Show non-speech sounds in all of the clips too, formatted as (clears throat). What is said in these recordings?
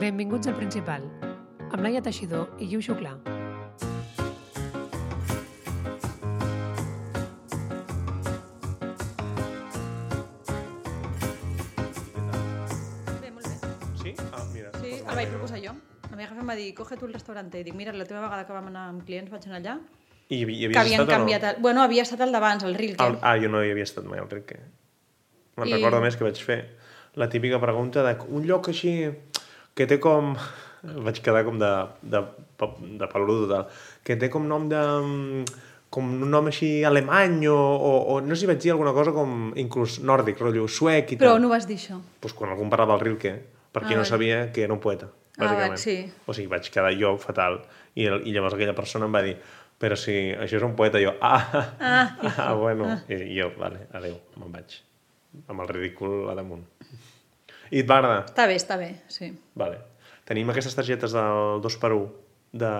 Benvinguts al Principal, amb Laia Teixidor i Guiu Xuclà. Bé, molt bé. Sí? Ah, mira. Sí, el vaig proposar jo. La meva jefa em va dir, coge tu el restaurante. I dic, mira, la teva vegada que vam anar amb clients vaig anar allà, I, hi que havies havien estat canviat... o El... Bueno, havia estat el d'abans, el Rilke. no? El, ah, jo no hi havia estat mai al Rilke. Me'n I- recordo més que vaig fer la típica pregunta de un lloc així que té com... Vaig quedar com de, de, de peludo total. Que té com nom de... com un nom així alemany o, o, o no sé si vaig dir alguna cosa com inclús nòrdic, rotllo suec i Però tal. no vas dir això. pues quan algú em parlava del Rilke, per qui Ah, no sabia que era un poeta, Ah, bàsicament. vale, sí. O sigui, vaig quedar jo fatal. I, el, I llavors aquella persona em va dir però si això és un poeta, jo, ah, Ah, (laughs) ah, bueno. I, I jo, vale, adeu, me'n vaig. Amb el ridícul a damunt. I et va agradar? Està bé, està bé, sí. Vale. Tenim aquestes targetes del 2x1 de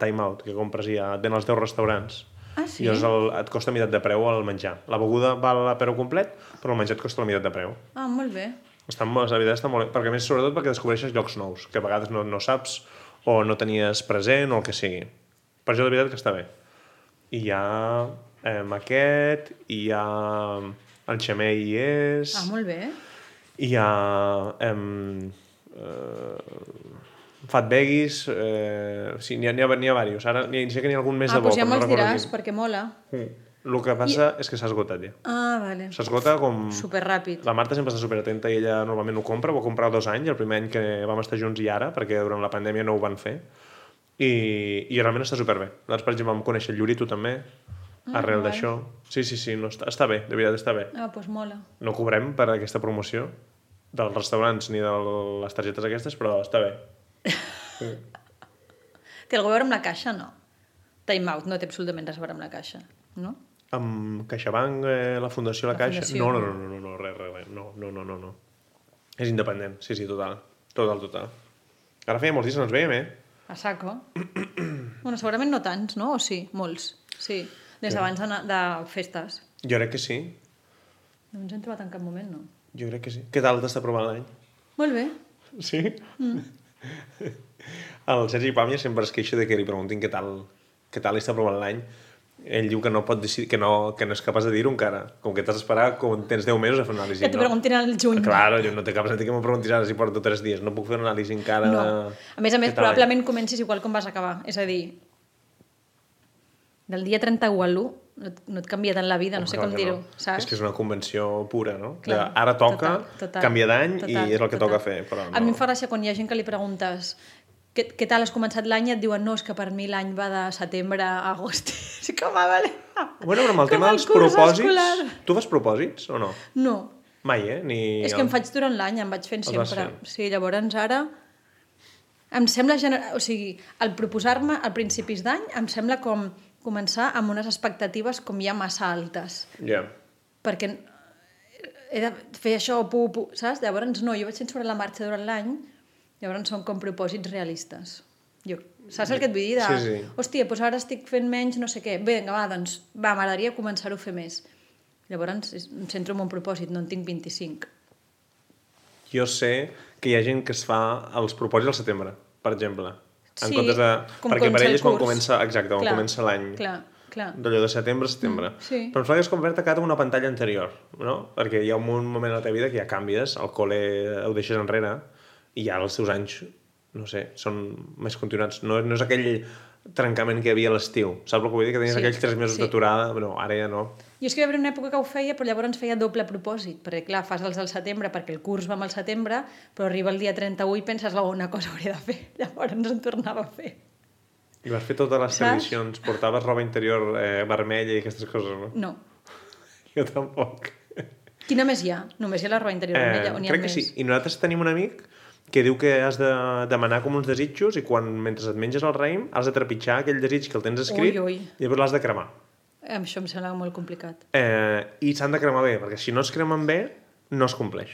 Time Out, que compres i et ven als 10 restaurants. Ah, sí? I llavors el, et costa meitat de preu el menjar. La beguda val a preu complet, però el menjar et costa la meitat de preu. Ah, molt bé. Està, la veritat està molt bé, perquè més sobretot perquè descobreixes llocs nous, que a vegades no, no saps o no tenies present o el que sigui. Per això de veritat que està bé. I hi ha eh, aquest, i hi ha el xamei hi és, Ah, molt bé. I hi ha em, eh, Fat Veggies, eh, sí, n'hi ha, n'hi ha, n'hi ha diversos. Ara n'hi ha, sé que n'hi ha algun més Ah, de bo, doncs ja no me'ls recordo diràs, perquè mola. Mm. El que passa és que s'ha esgotat ja. Ah, vale. S'esgota com... Superràpid. La Marta sempre està superatenta i ella normalment ho compra, ho va comprar dos anys, el primer any que vam estar junts i ara, perquè durant la pandèmia no ho van fer. I, i realment està superbé. Nosaltres, per exemple, vam conèixer el Lluri, tu també, arrel guai. d'això. Sí, sí, sí, no, està, està bé, de veritat està bé. Ah, doncs mola. No cobrem per aquesta promoció dels restaurants ni de les targetes aquestes, però està bé. (laughs) Té alguna a veure amb la caixa, no? Time Out no té absolutament res a veure amb la caixa, no? Amb CaixaBank, eh, la Fundació La, La Caixa... Fundació. No, no, no, no, no, no, res, res, res. No, no, no, no, no. És independent, sí, sí, total. Total, total. Ara feia molts dies que no ens veiem, eh? A saco. (clears throat) bueno, segurament no tants, no? O sí? Molts. Sí. Des d'abans de, festes. Jo crec que sí. No ens hem trobat en cap moment, no? Jo crec que sí. Què tal t'està provant l'any? Molt bé. Sí? Mm. (laughs) El Sergi Pàmia sempre es queixa de que li preguntin què tal, què tal està provant l'any. Ell diu que no pot decidir, que no, que no és capaç de dir-ho encara. Com que t'has d'esperar, com tens 10 mesos a fer una anàlisi. Que t'ho no? preguntin al juny. Claro, jo no té cap sentit que m'ho preguntis ara si porto 3 dies. No puc fer una anàlisi encara... No. A més a més, probablement comencis igual com vas acabar. És a dir, del dia 31 a l'1 no, et- no et canvia tant la vida, no sé Clar com dir-ho, no. saps? És que és una convenció pura, no? Clar, de, ara toca total, total, canviar d'any i és el que total. toca fer. Però no. A mi em fa gràcia quan hi ha gent que li preguntes què, què tal has començat l'any i et diuen no, és que per mi l'any va de setembre a agost. (laughs) És com a vale. Bueno, però amb el Com tema el dels propòsits... escolar. Tu fas propòsits o no? No, Mai, eh? Ni és que em faig durant l'any, em vaig fent vas sempre. fent. Sí, llavors ara em sembla gener... o sigui, el proposar-me al principis d'any em sembla com començar amb unes expectatives com ja massa altes Ja. perquè he de fer això, pu, pu, saps? Llavors no, jo vaig fent sobre la marxa durant l'any, llavors són com propòsits realistes. Jo, saps el que et vull dir? De, Sí, sí. Hòstia, doncs ara estic fent menys no sé què. Vinga, va, doncs, va, m'agradaria començar-ho a fer més. Llavors em centro en un propòsit, no en tinc 25. Jo sé que hi ha gent que es fa els propòsits al setembre, per exemple. En Sí, comptes de... com perquè per ell és quan comença... Exacte, quan Clar, comença l'any. Clar, clar. D'allò de setembre a setembre. Mm, sí. Però és com veure cada una pantalla anterior, no? Perquè hi ha un moment a la teva vida que ja canvies, el col·le ho deixes enrere, i ja els teus anys, no sé, són més continuats. No, no és aquell trencament que hi havia a l'estiu. Saps el que vull dir? Que tenies Sí, aquells tres mesos sí. d'aturada, no, ara ja no. Jo és que hi va haver una època que ho feia, però llavors feia doble propòsit, perquè clar, fas els del setembre perquè el curs va amb el setembre, però arriba el dia 31 i penses, oh, una cosa hauré de fer. (laughs) Llavors en tornava a fer. I vas fer totes les Saps? tradicions, portaves roba interior eh, vermella i aquestes coses, no? No. Jo tampoc. Quina més hi ha? Només hi ha la roba interior vermella o n'hi ha Eh, crec que més? sí. I nosaltres tenim un amic que diu que has de demanar com uns desitjos i quan, mentre et menges el raïm, has de trepitjar aquell desig que el tens escrit Ui, ui. i llavors l'has de cremar. Em- Això em sembla molt complicat. Eh, I s'han de cremar bé, perquè si no es cremen bé, no es compleix.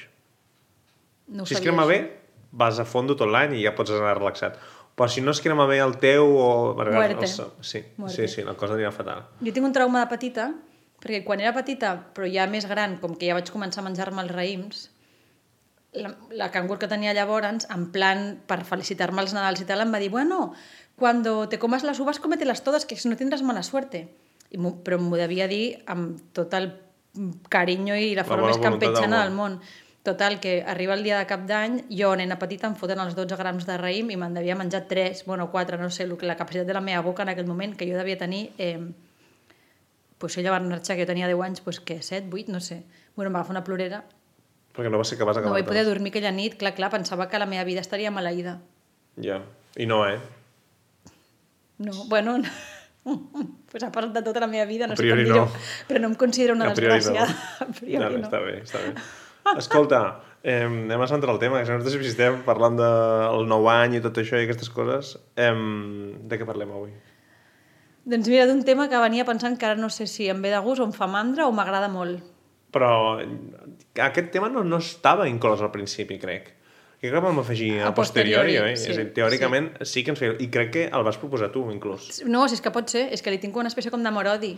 No si es crema això. bé, vas a fondo tot l'any i ja pots anar relaxat. Però si no es crema bé el teu o... Muerte. Els, sí, Muerte. sí, sí, la cosa anirà fatal. Jo tinc un trauma de petita, perquè quan era petita, però ja més gran, com que ja vaig començar a menjar-me els raïms, la, la cangur que tenia llavors, en plan, per felicitar-me als Nadals i tal, em va dir, bueno, cuando te comas las uvas, cómetelas todas, que si no tindràs mala suerte. I però m'ho devia dir amb tot el carinyo i la forma bona més campetxana del món. Total, que arriba el dia de cap d'any, jo, nena petita, em foten els 12 grams de raïm i me'n devia menjar 3, bueno, 4, no sé, la capacitat de la meva boca en aquell moment, que jo devia tenir... Eh, pues ella va marxar, que jo tenia 10 anys, pues que 7, 8, no sé. Bueno, em va agafar una plorera. Perquè no va ser capaç No d'acabar vaig poder dormir aquella nit, clar, clar, pensava que la meva vida estaria maleïda. Ja. I no, eh? No, bueno, (laughs) pues ha passat de tota la meva vida, no A sé com no. però no em considero una A priori no. desgràcia. (laughs) A priori Vale, no. Està bé, està bé. Escolta, eh, anem a centrar el tema, que si no si estem parlant del nou any i tot això i aquestes coses. Eh, de què parlem avui? Doncs mira, d'un tema que venia pensant que ara no sé si em ve de gust o em fa mandra o m'agrada molt. Però aquest tema no, no estava inclòs al principi, crec. Crec que vam afegir a, A posteriori, posteriori, eh? sí, és dir, teòricament sí. sí que ens feia... I crec que el vas proposar tu, inclús. No, si és que pot ser, és que li tinc una espècie com d'amor-odi.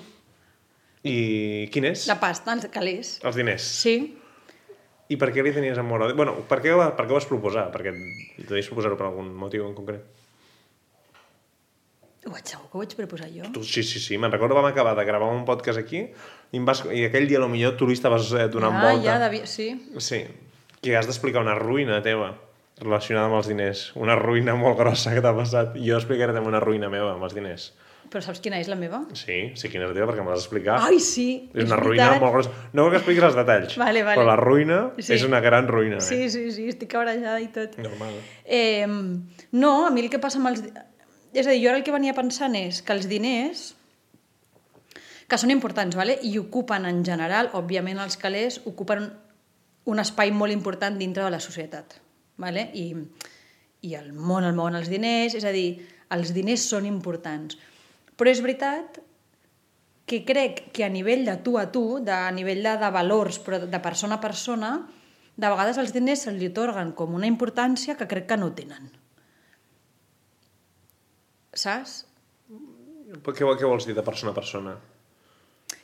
I quin és? La pasta, els calés. Els diners. Sí, I per què li tenies amor? Bueno, per què, per què ho vas proposar? Perquè deies proposar-ho per algun motiu en concret. Ho vaig, segur que ho vaig proposar jo. Tu, sí, sí, sí, me'n recordo vam acabar de gravar un podcast aquí i, vas, i aquell dia potser tu li estaves eh, donant ja, volta. ja, devia... sí. Sí, que has d'explicar una ruïna teva relacionada amb els diners. Una ruïna molt grossa que t'ha passat. Jo explicaré també una ruïna meva amb els diners. Però saps quina és la meva? Sí, sí, quina és la teva, perquè me l'has explicat. Ai, sí, és una ruïna veritat. molt grossa. No cal que expliquis els detalls, Vale, vale. però la ruïna Sí. és una gran ruïna. Sí, Eh? sí, sí, estic cabrejada i tot. Normal. Eh, no, a mi el que passa amb els... És a dir, jo ara el que venia pensant és que els diners, que són importants, vale? i ocupen en general, òbviament els calés, ocupen un espai molt important dintre de la societat. Vale? I, I el món el mouen els diners, és a dir, els diners són importants. Però és veritat que crec que a nivell de tu a tu, de, a nivell de, de valors, però de persona a persona, de vegades els diners se li otorguen com una importància que crec que no tenen. Saps? Però Què, què vols dir de persona a persona?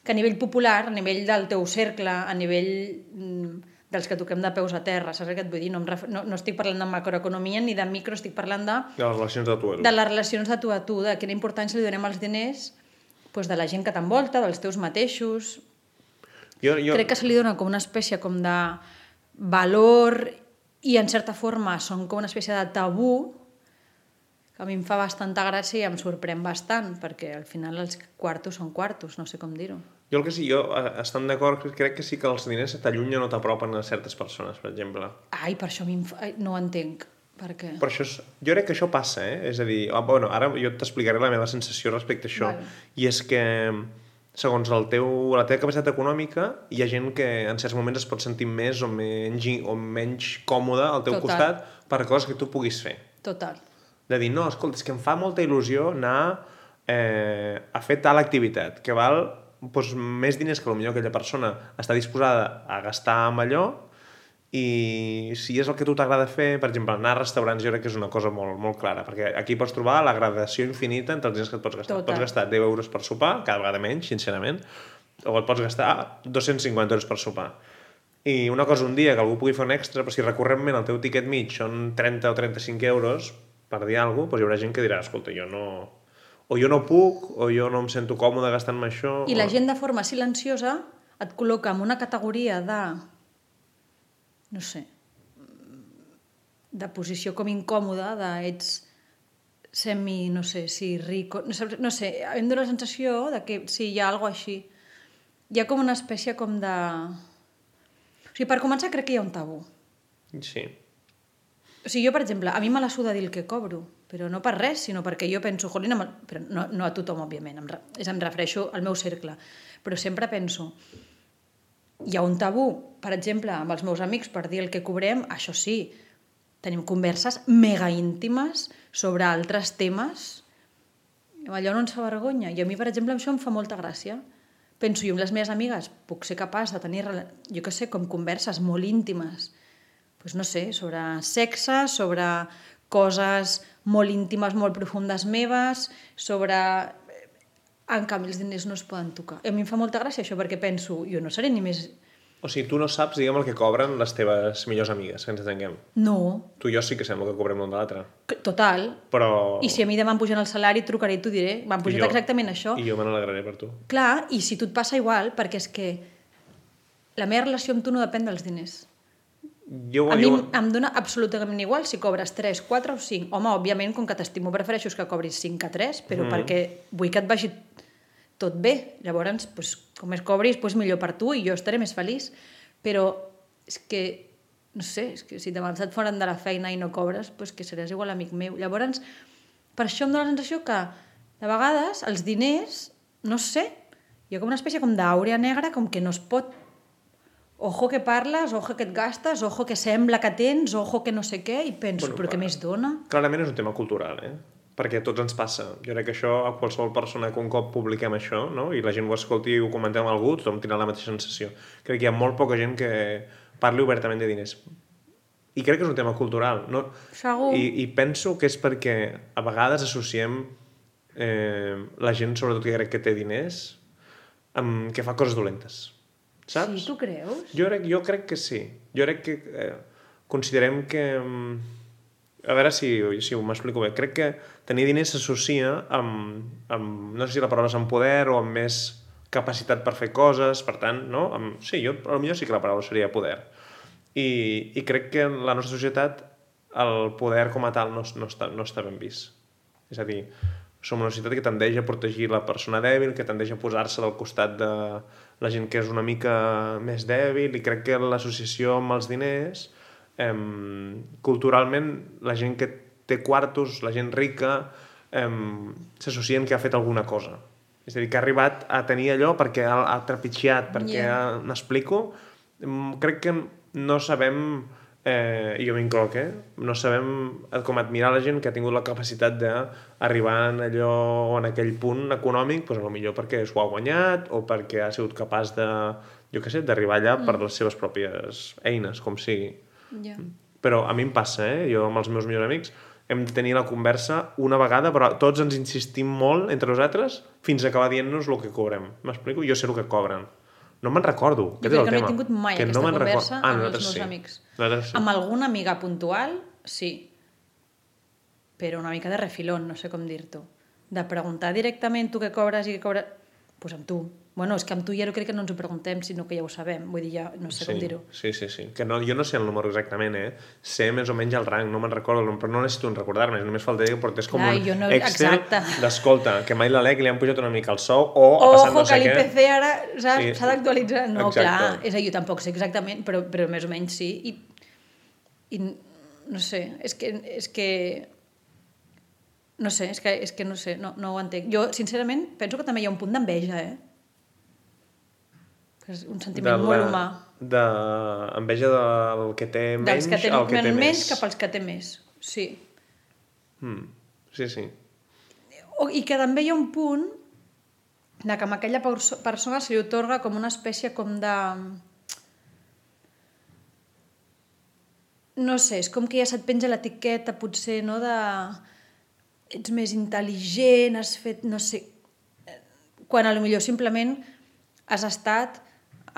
Que a nivell popular, a nivell del teu cercle, a nivell mm, dels que toquem de peus a terra, saps que et vull dir? No, em ref... no, no estic parlant de macroeconomia ni de micro, estic parlant de, De les relacions de tu a tu. de les relacions de tu a tu, de quina importància li donem als diners doncs de la gent que t'envolta, dels teus mateixos, Jo, jo... crec que se li dona com una espècie com de valor i en certa forma són com una espècie de tabú a mi em fa bastanta gràcia i em sorprèn bastant perquè al final els quartos són quartos, no sé com dir-ho. Jo el que sí, jo eh, estant d'acord, crec que sí que els diners t'allunyen o t'apropen a certes persones, per exemple. Ai, per això. Ai, no ho entenc. Per què? Però això és... jo crec que això passa, eh? És a dir, ah, bueno, ara jo t'explicaré la meva sensació respecte a això. Vale. I és que, segons el teu, la teva capacitat econòmica, hi ha gent que en certs moments es pot sentir més o menys, o menys còmode al teu Total. costat per coses que tu puguis fer. Total. De dir, no, escolta, és que em fa molta il·lusió anar eh, a fer tal activitat, que val doncs, més diners que potser aquella persona està disposada a gastar amb allò i si és el que a tu t'agrada fer, per exemple, anar a restaurants jo crec que és una cosa molt, molt clara, perquè aquí pots trobar la gradació infinita entre els diners que et pots gastar. Total. Pots gastar 10 euros per sopar, cada vegada menys, sincerament, o et pots gastar 250 euros per sopar. I una cosa un dia que algú pugui fer un extra, però si recurrentment el teu tiquet mig són 30 o 35 euros, per dir alguna cosa, doncs hi haurà gent que dirà, escolta, jo no... O jo no puc, o jo no em sento còmode gastant-me això... I o... la gent de forma silenciosa et col·loca en una categoria de no sé de posició com incòmoda de ets semi, no sé, si rico no sé, no sé em dóna la sensació de que sí, hi ha alguna així hi ha com una espècie com de o sigui, per començar crec que hi ha un tabú Sí. O sigui, jo, per exemple, a mi me la suda dir el que cobro, però no per res, sinó perquè jo penso, jolina, però no, no a tothom, òbviament, em, és, em refereixo al meu cercle, però sempre penso, hi ha un tabú, per exemple, amb els meus amics per dir el que cobrem, això sí, tenim converses mega íntimes sobre altres temes, allò no ens fa vergonya, i a mi, per exemple, això em fa molta gràcia. Penso, jo amb les meves amigues puc ser capaç de tenir, jo que sé, com converses molt íntimes, pues no sé, sobre sexe, sobre coses molt íntimes, molt profundes meves, sobre... En canvi, els diners no es poden tocar. A mi em fa molta gràcia això, perquè penso, jo no seré ni més... O sigui, tu no saps, diguem, el que cobren les teves millors amigues, que ens entenguem. No, Tu i jo sí que sembla que cobrem l'un de l'altre. total. Però... I si a mi demà em pugen el salari, trucaré i t'ho diré. M'han pujat jo- exactament això. I jo me n'alegraré per tu. Clar, i si tu et passa igual, perquè és que la meva relació amb tu no depèn dels diners. Jo, A mi jo... em- dona absolutament igual si cobres 3, 4 o 5. Home, òbviament, com que t'estimo, prefereixo que cobris 5 a 3, però mm. perquè vull que et vagi tot bé. Llavors, pues, com més cobris, pues, millor per tu i jo estaré més feliç. Però és que, no sé, és que si demà et foren de la feina i no cobres, pues que seràs igual amic meu. Llavors, per això em dóna la sensació que, de vegades, els diners, no sé, hi ha com una espècie com d'àurea negra, com que no es pot ojo que parles, ojo que et gastes, ojo que sembla que tens, ojo que no sé què, i penso, Bueno, però què més dona? Clarament és un tema cultural, eh? Perquè a tots ens passa. Jo crec que això a qualsevol persona que un cop publiquem això, no? i la gent ho escolti i ho comentem amb algú, tothom tindrà la mateixa sensació. Crec que hi ha molt poca gent que parli obertament de diners. I crec que és un tema cultural. No? Segur. I, I penso que és perquè a vegades associem eh, la gent, sobretot que crec que té diners, amb que fa coses dolentes. Saps? Sí, tu creus? Jo crec, jo crec que sí. Jo crec que eh, considerem que... mm, A veure si, si ho m'explico bé. Crec que tenir diners s'associa amb, amb... No sé si la paraula és amb poder o amb més capacitat per fer coses, per tant, no? Amb, sí, jo, potser sí que la paraula seria poder. I, I crec que en la nostra societat el poder com a tal no, no, està, no està ben vist. És a dir, som una societat que tendeix a protegir la persona dèbil, que tendeix a posar-se del costat de la gent que és una mica més dèbil, i crec que l'associació amb els diners, eh, culturalment, la gent que té quartos, la gent rica, s'associen que ha fet alguna cosa. És a dir, que ha arribat a tenir allò perquè ha, ha trepitjat, perquè Yeah. m'explico? Crec que no sabem, eh, i jo m'incloc, eh? no sabem com admirar la gent que ha tingut la capacitat d'arribar en allò, en aquell punt econòmic, doncs, millor perquè s'ho ha guanyat o perquè ha sigut capaç de, jo què sé, d'arribar allà mm. per les seves pròpies eines, com sigui. Ja. Però a mi em passa, eh? Jo amb els meus millors amics hem de tenir la conversa una vegada, però tots ens insistim molt entre nosaltres fins a acabar dient-nos el que cobrem. M'explico? Jo sé el que cobren. No me'n recordo. Jo crec que no he tema. tingut mai que aquesta recordo. conversa Ah, amb els meus sí. amics. Nosaltres sí. Amb alguna amiga puntual, sí. Però una mica de refilón, no sé com dir-t'ho. De preguntar directament tu què cobres i què cobres... Doncs pues amb tu. Bueno, és que amb tu ja no crec que no ens ho preguntem, sinó que ja ho sabem. Vull dir, ja no sé sí, com dir-ho. Sí, sí, sí. Que no, jo no sé el número exactament, eh? Sé més o menys el rang, no me'n recordo, però no necessito recordar-me, només faltaria que portés com Clar, un no- Excel exacte. d'escolta, que mai l'Alec li han pujat una mica el sou o ha passat Ojo, no sé que què. l'IPC ara s'ha Sí. d'actualitzar. No, Exacte. clar, és a dir, jo tampoc sé exactament, però, però més o menys sí. I, i no sé, és que, és que no sé, és que, és que no sé, no, no ho entenc. Jo, sincerament, penso que també hi ha un punt d'enveja, eh? Que és un sentiment molt humà. De enveja del que té menys Dels que al que té tenen més. cap als que té més. Sí. Mm. Sí, sí. O, I que també hi ha un punt de que amb aquella perso persona se li otorga com una espècie com de... No sé, és com que ja se't penja l'etiqueta potser, no, de... Ets més intel·ligent, has fet, no sé... Quan a lo millor simplement has estat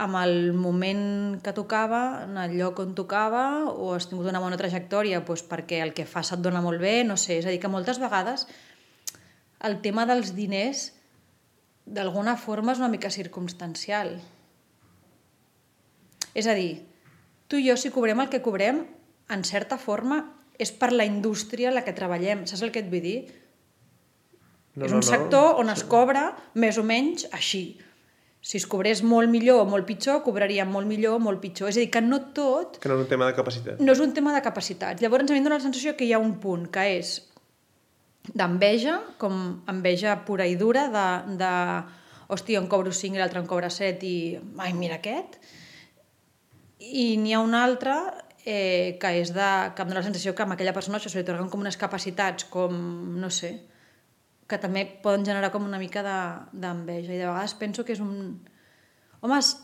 amb el moment que tocava, en el lloc on tocava, o has tingut una bona trajectòria doncs perquè el que fas et dona molt bé, no sé, és a dir, que moltes vegades el tema dels diners d'alguna forma és una mica circumstancial. És a dir, tu i jo si cobrem el que cobrem, en certa forma és per la indústria en la que treballem. Saps el que et vull dir? No, és no, un no. sector on es cobra més o menys així. Si es cobrés molt millor o molt pitjor, cobraríem molt millor o molt pitjor. És a dir, que no tot Que no és un tema de capacitat. no és un tema de capacitats. Llavors a mi em dóna la sensació que hi ha un punt que és d'enveja, com enveja pura i dura, de, de hòstia, en cobro 5 i l'altre en cobra 7 i ai, mira aquest. I n'hi ha un altre eh, que és de, que em dóna la sensació que amb aquella persona això se li com unes capacitats, com, no sé, que també poden generar com una mica de- d'enveja. I de vegades penso que és un... Home, es-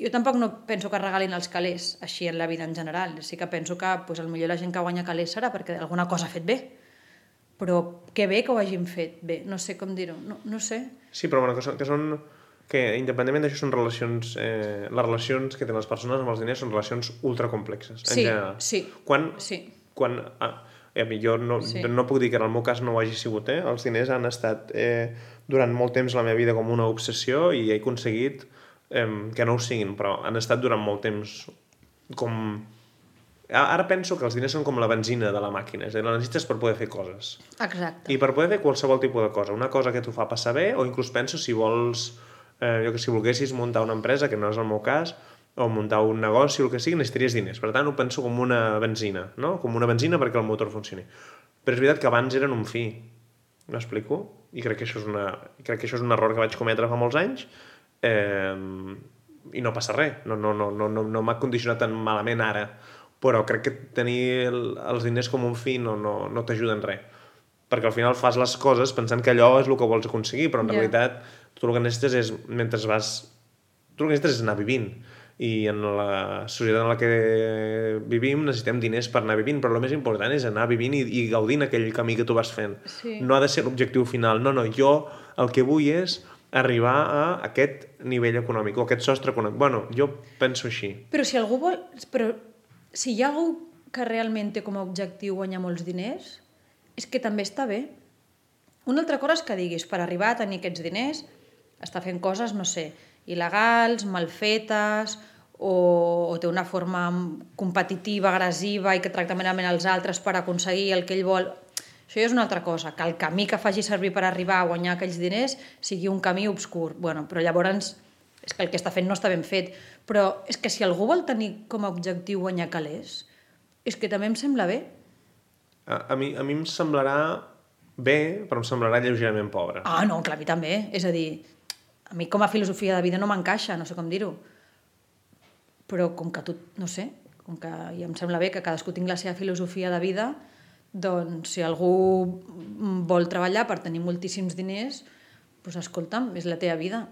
jo tampoc no penso que regalin els calés així en la vida en general. Sí que penso que pues, millor la gent que guanya calés serà perquè alguna cosa ha fet bé. Però que bé que ho hagin fet bé. No sé com dir-ho. No, no sé. Sí, però una cosa que són que independentment d'això són relacions... Eh, les relacions que tenen les persones amb els diners són relacions ultracomplexes. Sí, general. sí, Quan, sí. quan ah, a mi jo no, Sí. no puc dir que en el meu cas no ho hagi sigut, eh? Els diners han estat eh, durant molt temps la meva vida com una obsessió i he aconseguit eh, que no ho siguin, però han estat durant molt temps com... Ara penso que els diners són com la benzina de la màquina, és a dir, la necessites per poder fer coses. Exacte. I per poder fer qualsevol tipus de cosa. Una cosa que t'ho fa passar bé, o inclús penso si vols, eh, jo que si volguessis muntar una empresa, que no és el meu cas, o muntar un negoci, o el que sigui, necessitaries diners. Per tant, ho penso com una benzina, no? Com una benzina perquè el motor funcioni. Però és veritat que abans eren un fi. M'explico? I crec que això és, una, crec que això és un error que vaig cometre fa molts anys eh, i no passa res. No, no, no, no, no, no m'ha condicionat tan malament ara. Però crec que tenir el, els diners com un fi no, no, no t'ajuda en res. Perquè al final fas les coses pensant que allò és el que vols aconseguir, però en Ja. realitat tu el que necessites és, mentre vas... Tu el que necessites és anar vivint. I en la societat en la que vivim necessitem diners per anar vivint, però el més important és anar vivint i, i gaudint aquell camí que tu vas fent. Sí. No ha de ser l'objectiu final. No, no, jo el que vull és arribar a aquest nivell econòmic o aquest sostre econòmic. Bueno, jo penso així. Però si algú vol... Però si hi ha algú que realment té com a objectiu guanyar molts diners, és que també està bé. Una altra cosa és que diguis, per arribar a tenir aquests diners, està fent coses, no sé, il·legals, mal fetes, o, o té una forma competitiva, agressiva i que tracta merament els altres per aconseguir el que ell vol. Això ja és una altra cosa, que el camí que faci servir per arribar a guanyar aquells diners sigui un camí obscur. Bueno, però llavors és que el que està fent no està ben fet. Però és que si algú vol tenir com a objectiu guanyar calés, és que també em sembla bé. A, a, mi, a mi em semblarà bé, però em semblarà lleugerament pobre. Ah, no, clar, a mi també. És a dir, a mi com a filosofia de vida no m'encaixa, no sé com dir-ho. Però com que tu, no sé, com que ja em sembla bé que cadascú tingui la seva filosofia de vida, doncs si algú vol treballar per tenir moltíssims diners, doncs escolta'm, és la teva vida.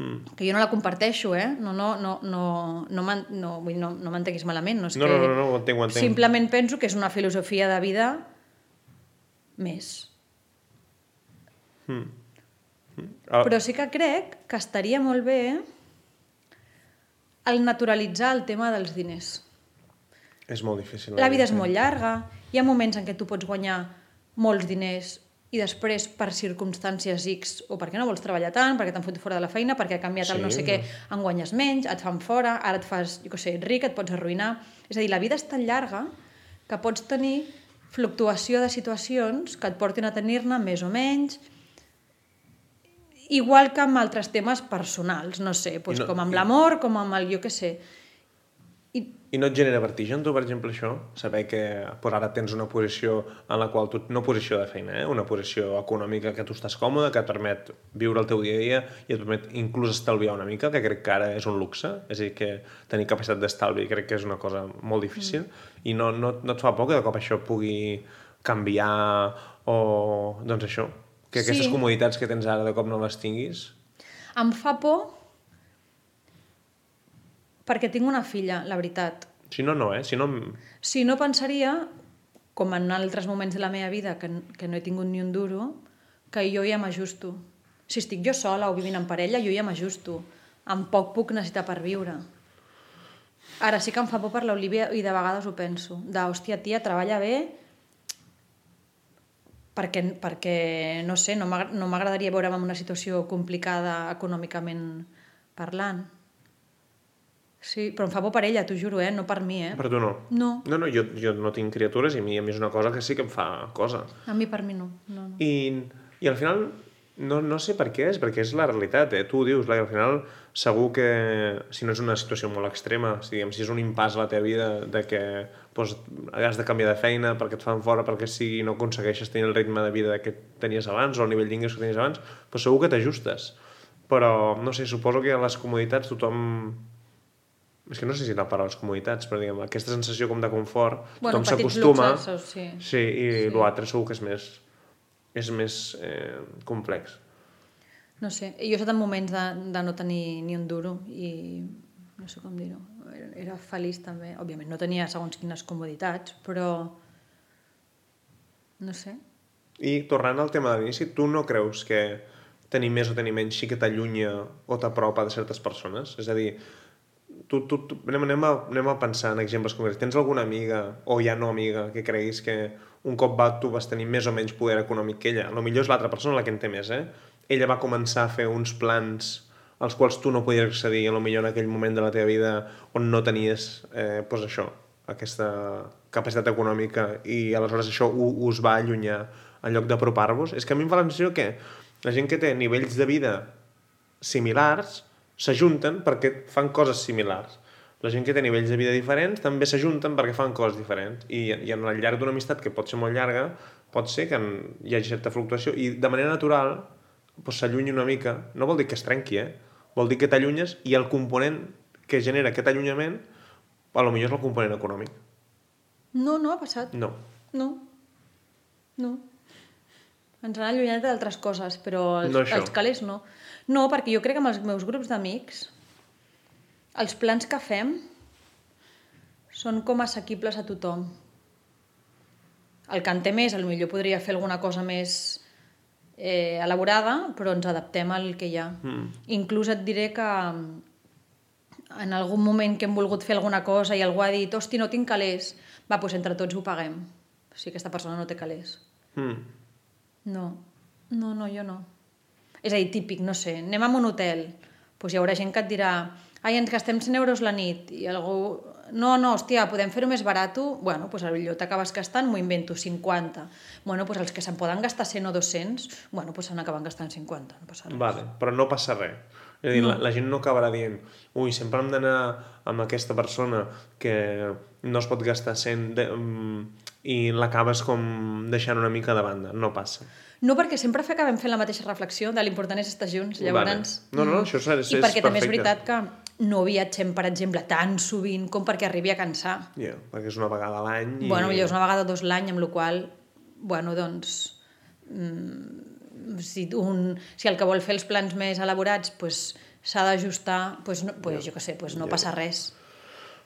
Mm. Que jo no la comparteixo, eh? No, no, no, no, no, m'en- no, vull no, no m'entenguis malament. No, és No, que no, no, no, ho entenc, ho entenc. Simplement penso que és una filosofia de vida més. Ah, Però sí que crec que estaria molt bé el naturalitzar el tema dels diners. És molt difícil. La vida és molt llarga, hi ha moments en què tu pots guanyar molts diners i després per circumstàncies X o perquè no vols treballar tant, perquè t'han fotut fora de la feina, perquè ha canviat el Sí, no sé què, en guanyes menys, et fan fora, ara et fas, jo què sé, ric, et pots arruïnar... És a dir, la vida és tan llarga que pots tenir fluctuació de situacions que et portin a tenir-ne més o menys, igual que amb altres temes personals, no sé, doncs no- com amb i- l'amor, com amb el, jo què sé. I I no et genera vertigen, tu, per exemple, això? Saber que pues, ara tens una posició en la qual tu... No posició de feina, eh? Una posició econòmica que tu estàs còmode, que et permet viure el teu dia a dia i et permet inclús estalviar una mica, que crec que ara és un luxe. És a dir, que tenir capacitat d'estalvi crec que és una cosa molt difícil. Mm. I no, no, no et fa por que de cop això pugui canviar o... Doncs això, que aquestes Sí. comoditats que tens ara de cop no les tinguis. em fa por perquè tinc una filla, la veritat. Si no, no, eh? Si no... Si no pensaria, com en altres moments de la meva vida que, que no he tingut ni un duro, que jo ja m'ajusto. Si estic jo sola o vivint en parella, jo ja m'ajusto. Amb poc puc necessitar per viure. Ara sí que em fa por per l'Olivia i de vegades ho penso. De, hòstia, tia, treballa bé perquè, perquè no sé, no m'agra- no m'agradaria veure'm en una situació complicada econòmicament parlant. Sí, però em fa por per ella, t'ho juro, eh? No per mi, eh? Per tu no. No, No, no, jo, jo no tinc criatures i a mi, a mi és una cosa que sí que em fa cosa. a mi per mi no. no, no. I, i al final, no, no sé per què és, perquè és la realitat, eh? Tu ho dius, al final segur que, si no és una situació molt extrema, si, diguem, si és un impàs a la teva vida de que doncs, has de canviar de feina perquè et fan fora, perquè sigui no aconsegueixes tenir el ritme de vida que tenies abans o el nivell d'ingressos que tenies abans, doncs segur que t'ajustes. Però, no sé, suposo que a les comoditats tothom... És que no sé si la paraula les comoditats, però diguem, aquesta sensació com de confort, Bueno, tothom s'acostuma... sí. Sí, i sí. l'altre segur que és més, és més eh, complex. No sé, jo he estat en moments de, de no tenir ni un duro i no sé com dir-ho. Era, era feliç també. Òbviament no tenia segons quines comoditats, però no sé. I tornant al tema de l'inici, tu no creus que tenir més o tenir menys sí que t'allunya o t'apropa de certes persones? És a dir, tu, tu, tu, anem, anem, a, anem a pensar en exemples concrets. Tens alguna amiga o ja no amiga que creguis que un cop va, tu vas tenir més o menys poder econòmic que ella? A lo millor és l'altra persona la que en té més, eh? Ella va començar a fer uns plans als quals tu no podies accedir, a lo millor en aquell moment de la teva vida on no tenies, eh, pues això, aquesta capacitat econòmica i aleshores això us va allunyar en lloc d'apropar-vos. És que a mi em fa la sensació que la gent que té nivells de vida similars s'ajunten perquè fan coses similars. La gent que té nivells de vida diferents també s'ajunten perquè fan coses diferents. I, i en el llarg d'una amistat que pot ser molt llarga, pot ser que en, hi hagi certa fluctuació i de manera natural doncs, s'allunyi una mica. No vol dir que es trenqui, eh? Vol dir que t'allunyes i el component que genera aquest allunyament a lo millor és el component econòmic. No, no ha passat. No. No. No. Ens han allunyat d'altres coses, però els, No això. els calés no. No, perquè jo crec que amb els meus grups d'amics els plans que fem són com assequibles a tothom. El que en té més, potser podria fer alguna cosa més eh, elaborada, però ens adaptem al que hi ha. Mm. Inclús et diré que en algun moment que hem volgut fer alguna cosa i algú ha dit, hosti, no tinc calés, va, doncs entre tots ho paguem. Si aquesta persona no té calés. Mm. No, no, no, jo no. És a dir, típic, no sé, anem a un hotel, doncs hi haurà gent que et dirà ai, ens gastem 100 euros la nit, i algú, no, no, hòstia, podem fer-ho més barat, bueno, doncs potser t'acabes gastant, m'ho invento, 50. Bueno, doncs els que se'n poden gastar 100 o 200, bueno, doncs se'n acaben gastant 50, no passa res. Vale, però no passa res. És a dir, no. la, la gent no acabarà dient ui, sempre hem d'anar amb aquesta persona que no es pot gastar 100 de, um, i l'acabes com deixant una mica de banda. No passa. No, perquè sempre acabem fent la mateixa reflexió de l'important és estar junts, llavors... Vale. No, no, això és, és I perquè també és perfecte. veritat que no viatgem, per exemple, tan sovint com perquè arribi a cansar. Yeah, perquè és una vegada a l'any i... Bueno, millor és una vegada o dos l'any, amb la qual bueno, doncs, mm, si, un, si el que vol fer els plans més elaborats pues, s'ha d'ajustar, pues, no, pues, jo què sé, pues, no passa res.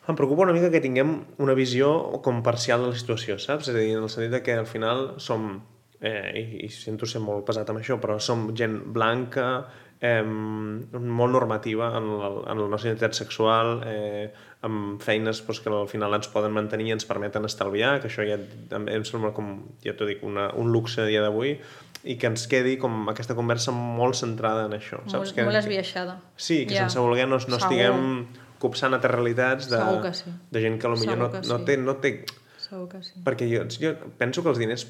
Em preocupa una mica que tinguem una visió com parcial de la situació, saps? És a dir, en el sentit de que al final som, eh, i, i sento ser molt pesat amb això, però som gent blanca, eh, molt normativa en la, en la nostra identitat sexual, eh, amb feines doncs, que al final ens poden mantenir i ens permeten estalviar, que això ja també em sembla com, ja t'ho dic, una, un luxe a dia d'avui, i que ens quedi com aquesta conversa molt centrada en això. Saps? Molt, que, molt esbiaixada. Sí, que Ja. sense voler no, no Segur. estiguem copsant altres realitats de, sí. de gent que potser Segur no, que no, sí. té, no té... Segur que sí. Perquè jo, jo penso que els diners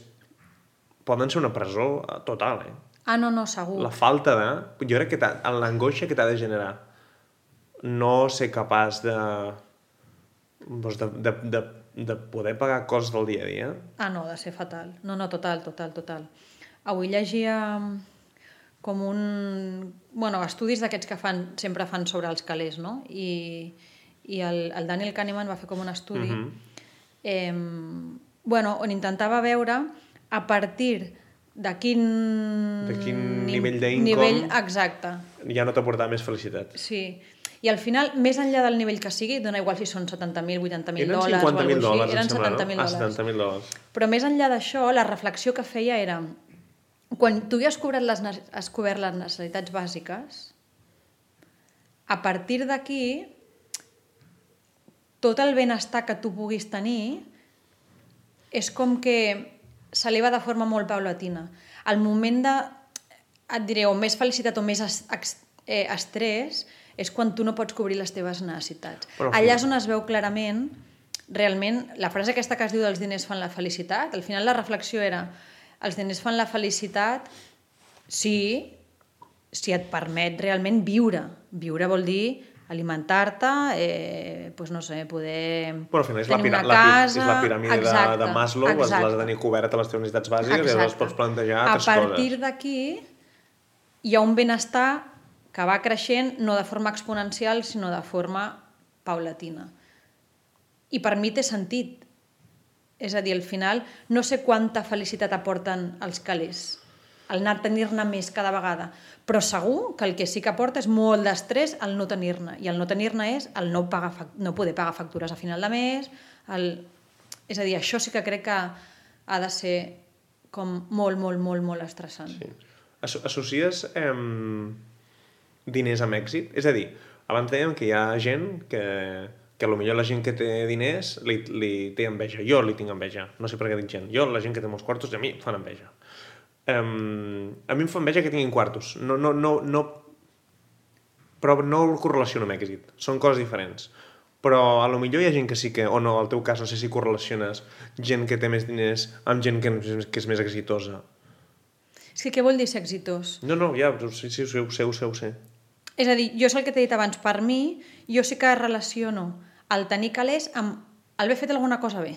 poden ser una presó total, eh? Ah, no, no, segur. La falta de... Jo crec que en l'angoixa que t'ha de generar no ser capaç de, doncs de, de, de, de poder pagar coses del dia a dia. Ah, no, de ser fatal. No, no, total, total, total. Avui llegia com un... bueno, estudis d'aquests que fan, sempre fan sobre els calés, no? I, i el, el Daniel Kahneman va fer com un estudi Mhm. eh, bueno, on intentava veure a partir de quin... De quin ni- nivell d'income- Nivell, exacte. Ja no t'aportarà més felicitat. Sí. I al final, més enllà del nivell que sigui, dona igual si són 70.000, 80.000 Eren dòlars o 50.000 alguna cosa dòlars. Eren em sembla, 70.000 no? Ah, dòlars. 70.000 dòlars. Però més enllà d'això, la reflexió que feia era quan tu ja has cobert les, has cobert les necessitats bàsiques, a partir d'aquí, tot el benestar que tu puguis tenir és com que s'eleva de forma molt paulatina. Al moment de, et diré, o més felicitat o més eh, estrès, és quan tu no pots cobrir les teves necessitats. Però, Allà és on es veu clarament, realment, la frase aquesta que es diu dels diners fan la felicitat, al final la reflexió era els diners fan la felicitat si, si et permet realment viure. Viure vol dir alimentar-te, eh, pues no sé, poder Bueno, al final és la, tenir una la, pi- casa... és la piràmide de, Exacte, de Maslow, has exacte. l'has de tenir coberta les teves necessitats bàsiques i llavors pots plantejar a altres partir coses. d'aquí hi ha un benestar que va creixent no de forma exponencial, sinó de forma paulatina. I per mi té sentit. És a dir, al final, no sé quanta felicitat aporten els calés, el anar tenir-ne més cada vegada, però segur que el que sí que aporta és molt d'estrès el no tenir-ne, i el no tenir-ne és el no, pagar, no poder pagar factures a final de mes, el... és a dir, això sí que crec que ha de ser com molt, molt, molt, molt estressant. Sí. Asso associes eh, diners amb èxit? És a dir, abans dèiem que hi ha gent que, que potser la gent que té diners li, li té enveja. Jo li tinc enveja. No sé per què dic gent. Jo, la gent que té molts quartos, a mi fan enveja. Um, a mi em fa enveja que tinguin quartos. No, no, no, no, però no ho correlaciono amb èxit. Són coses diferents. Però a lo millor hi ha gent que sí que, o no, al teu cas, no sé si correlaciones gent que té més diners amb gent que, que és més exitosa. És que què vol dir ser exitós? No, no, ja, sí, sí, ho sé, ho sé, ho sé, ho sé. És a dir, jo és el que t'he dit abans, per mi, jo sí que relaciono el tenir calés amb el haver fet alguna cosa bé.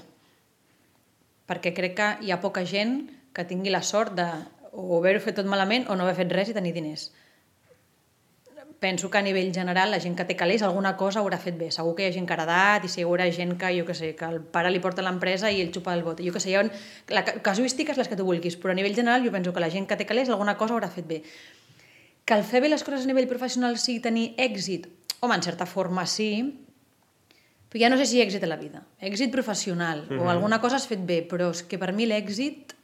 Perquè crec que hi ha poca gent que tingui la sort de o haver-ho fet tot malament o no haver fet res i tenir diners penso que a nivell general la gent que té calés alguna cosa haurà fet bé. Segur que hi ha gent que ha heredat i segur hi ha gent que, jo que sé, que el pare li porta l'empresa i ell xupa el bot. Jo que sé, hi ha la casuística és les que tu vulguis, però a nivell general jo penso que la gent que té calés alguna cosa haurà fet bé. Que el fer bé les coses a nivell professional sigui tenir èxit, home, en certa forma sí, però ja no sé si èxit a la vida. Èxit professional, mm -hmm. o mhm. alguna cosa has fet bé, però és que per mi l'èxit...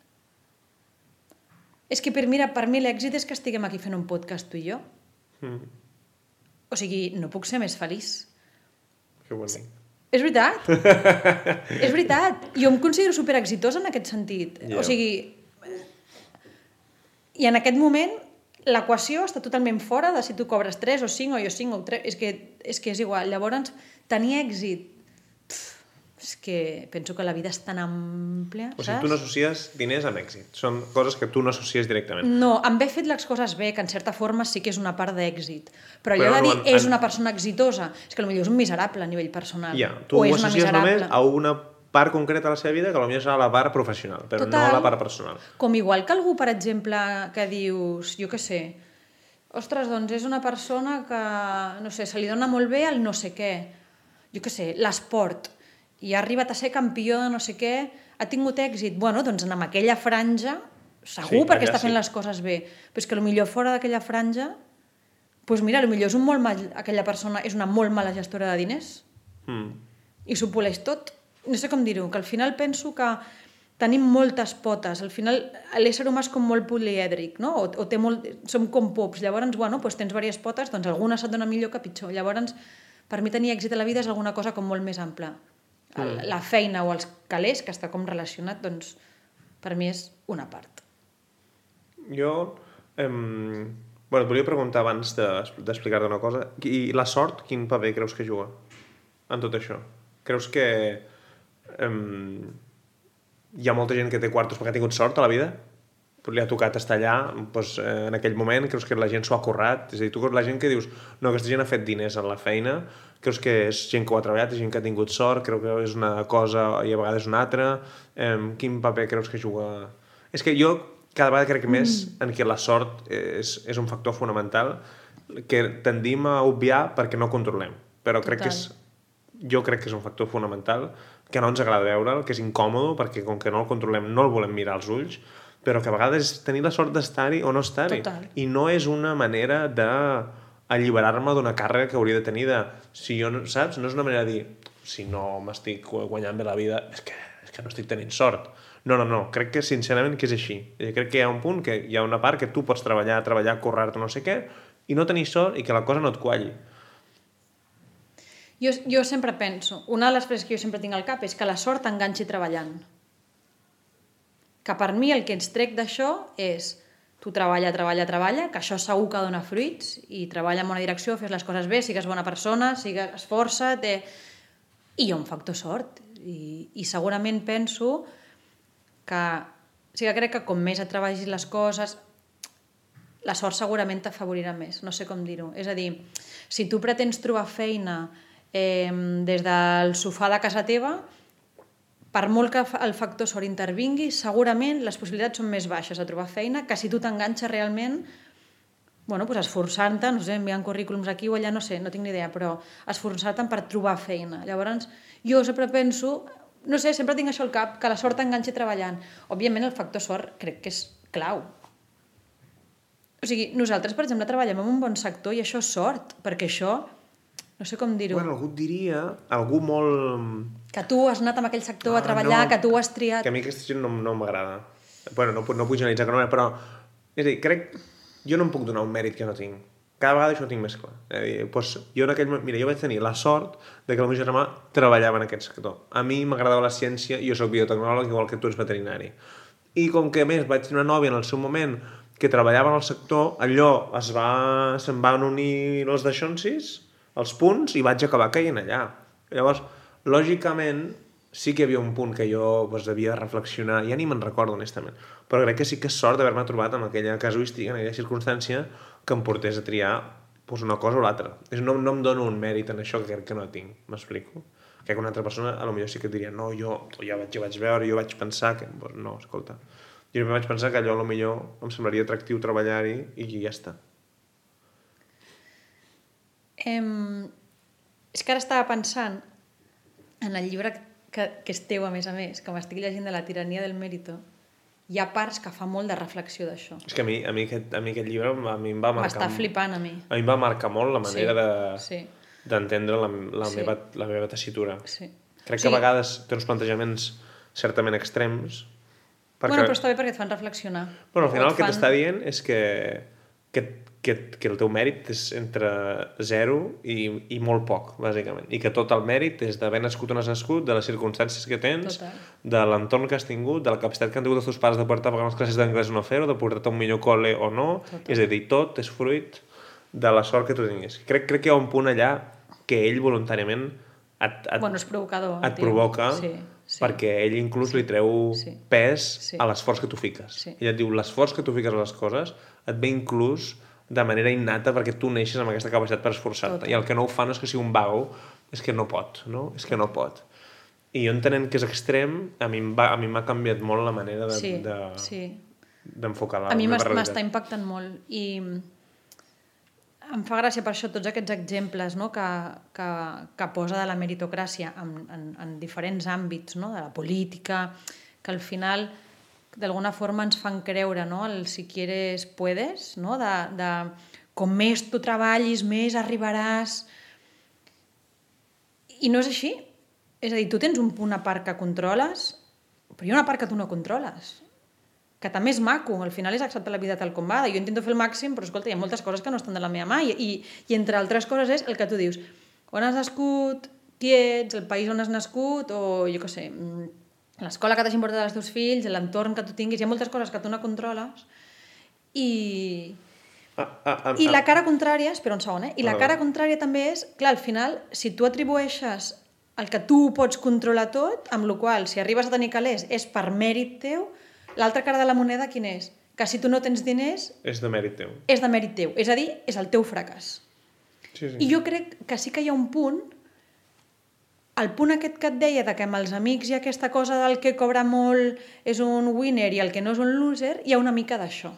És que per, mira, per mi l'èxit és que estiguem aquí fent un podcast tu i jo. Mm o sigui, no puc ser més feliç. Que bonic. És veritat. (laughs) és veritat. Jo em considero super exitosa en aquest sentit. Yeah. O sigui, i en aquest moment l'equació està totalment fora de si tu cobres 3 o 5 o jo 5 o 3. És que és, que és igual. Llavors, tenir èxit és que penso que la vida és tan àmplia, O sigui, saps? tu no associes diners amb èxit. Són coses que tu no associes directament. No, amb haver fet les coses bé, que en certa forma sí que és una part d'èxit. Però, Però allò de dir, en, és una persona exitosa, és que potser és un miserable a nivell personal. Ja, tu o ho associes només a una part concreta de la seva vida que potser serà la part professional, però Total, no la part personal. Com igual que algú, per exemple, que dius, jo què sé, ostres, doncs és una persona que, no sé, se li dona molt bé el no sé què, jo què sé, l'esport, i ha arribat a ser campió de no sé què, ha tingut èxit. Bueno, doncs en aquella franja, segur sí, perquè està fent sí. les coses bé, però és que millor fora d'aquella franja, doncs mira, millor és un molt mal, aquella persona és una molt mala gestora de diners mm. i s'ho poleix tot. No sé com dir-ho, que al final penso que tenim moltes potes. Al final, l'ésser humà és com molt polièdric, no? O, o té molt... som com pops. Llavors, bueno, doncs tens diverses potes, doncs alguna se't dona millor que pitjor. Llavors, per mi tenir èxit a la vida és alguna cosa com molt més ampla mm. la feina o els calés, que està com relacionat, doncs per mi és una part. Jo, em, bueno, et volia preguntar abans d'explicar-te de, una cosa. I la sort, quin paper creus que juga en tot això? Creus que em, hi ha molta gent que té quartos perquè ha tingut sort a la vida? Li ha tocat estar allà, doncs, en aquell moment creus que la gent s'ho ha currat? És a dir, tu la gent que dius, no, aquesta gent ha fet diners a la feina, creus que és gent que ho ha treballat, és gent que ha tingut sort, creu que és una cosa i a vegades una altra, eh, quin paper creus que juga? És que jo cada vegada crec més mm. en què la sort és, és un factor fonamental que tendim a obviar perquè no controlem, però Total. crec que és, jo crec que és un factor fonamental que no ens agrada veure'l, que és incòmode perquè com que no el controlem no el volem mirar als ulls, però que a vegades tenir la sort d'estar-hi o no estar-hi. I no és una manera de alliberar-me d'una càrrega que hauria de tenir de... Si jo, no, saps? No és una manera de dir si no m'estic guanyant bé la vida és que, és que no estic tenint sort. No, no, no. Crec que sincerament que és així. I crec que hi ha un punt que hi ha una part que tu pots treballar, treballar, currar-te, no sé què, i no tenir sort i que la cosa no et qualli. Jo, jo sempre penso, una de les frases que jo sempre tinc al cap és que la sort t'enganxi treballant. Que per mi el que ens trec d'això és tu treballa, treballa, treballa, que això segur que dona fruits i treballa en una direcció, fes les coses bé, sigues bona persona, sigues, esforça't... Eh... I hi ha un factor sort. I, I segurament penso que... O sigui, crec que com més et treballis les coses, la sort segurament t'afavorirà més, no sé com dir-ho. És a dir, si tu pretens trobar feina eh, des del sofà de casa teva, per molt que el factor sort intervingui, segurament les possibilitats són més baixes de trobar feina que si tu t'enganxes realment bueno, pues esforçant-te, no sé, enviant currículums aquí o allà, no sé, no tinc ni idea, però esforçar-te per trobar feina. Llavors, jo sempre penso, no sé, sempre tinc això al cap, que la sort t'enganxi treballant. Òbviament, el factor sort crec que és clau. O sigui, nosaltres, per exemple, treballem en un bon sector i això és sort, perquè això no sé com dir-ho. Bueno, algú diria, algú molt... Que tu has anat amb aquell sector ah, a treballar, no, que tu has triat... Que a mi aquesta gent no, no m'agrada. Bueno, no, no puc generalitzar que no, però És a dir, crec... Jo no em puc donar un mèrit que no tinc. Cada vegada això ho tinc més clar. És a dir, doncs, jo en aquell... moment- Mira, jo vaig tenir la sort de que el meu germà treballava en aquest sector. A mi m'agradava la ciència i jo sóc biotecnòleg igual que tu ets veterinari. I com que més vaig tenir una nòvia en el seu moment que treballava en el sector, allò es va... se'n van unir els deixonsis, els punts, i vaig acabar caient allà. Llavors, lògicament, sí que hi havia un punt que jo doncs, havia de reflexionar, ja ni me'n recordo, honestament, però crec que sí que és sort d'haver-me trobat en aquella casuística, en aquella circumstància, que em portés a triar doncs, una cosa o l'altra. No, no em dono un mèrit en això que crec que no tinc, m'explico? Crec que una altra persona a lo millor sí que diria no, jo ja vaig, ja vaig veure, jo vaig pensar que... Doncs no, escolta, jo vaig pensar que allò a lo millor em semblaria atractiu treballar-hi i ja està. Em... És que ara estava pensant en el llibre que, que és teu, a més a més, que m'estic llegint de la tirania del mèrito, hi ha parts que fa molt de reflexió d'això. És que a mi, a mi, aquest, a mi aquest llibre a mi em va marcar... M'està flipant a mi. A mi em va marcar molt la manera Sí, de sí. d'entendre la, la, Sí. meva, la meva tessitura. Sí. Crec O que a vegades té uns plantejaments certament extrems, perquè... Bueno, però està bé perquè et fan reflexionar. Bueno, al final el que fan- t'està dient és que, que, que, que el teu mèrit és entre 0 i, i molt poc, bàsicament. I que tot el mèrit és d'haver nascut on has nascut, de les circumstàncies que tens, Total. de l'entorn que has tingut, de la capacitat que han tingut els teus pares de poder-te pagar unes classes d'anglès o no fer-ho, de portar-te a un millor col·le o no. Total. És a dir, tot és fruit de la sort que tu tinguis. Crec, crec que hi ha un punt allà que ell voluntàriament et, et, Bueno, és provocador. et provoca Sí, sí. perquè ell inclús li treu Sí. pes Sí. a l'esforç que tu fiques. Sí. Ell et diu, l'esforç que tu fiques a les coses et ve inclús de manera innata perquè tu neixes amb aquesta capacitat per esforçar-te. I el que no ho fa no és que sigui un vago, és que no pot, no? És que no pot. I jo entenent que és extrem, a mi m'ha canviat molt la manera de, Sí, de, sí. d'enfocar la A mi m'està impactant molt i em fa gràcia per això tots aquests exemples no, que, que, que posa de la meritocràcia en, en, en diferents àmbits, no, de la política, que al final d'alguna forma ens fan creure no, el si quieres puedes, no, de, de com més tu treballis, més arribaràs... I no és així. És a dir, tu tens un, una part que controles, però hi ha una part que tu no controles que també és maco, al final és acceptar la vida tal com va, jo intento fer el màxim, però escolta, hi ha moltes coses que no estan de la meva mà, i, i, i entre altres coses és el que tu dius, on has nascut, qui ets, el país on has nascut, o jo què sé, mm, l'escola que t'hagin portat els teus fills, l'entorn que tu tinguis, hi ha moltes coses que tu no controles, i, Ah, ah, ah, i ah. la cara contrària, espera un segon, eh? I la cara contrària també és, clar, al final, si tu atribueixes el que tu pots controlar tot, amb la qual si arribes a tenir calés és per mèrit teu, l'altra cara de la moneda quin és? Que si tu no tens diners, És de mèrit teu. és de mèrit teu. És a dir, és el teu fracàs. Sí, sí. I jo crec que sí que hi ha un punt, el punt aquest que et deia de que amb els amics ha aquesta cosa del que cobra molt és un winner i el que no és un loser, hi ha una mica d'això.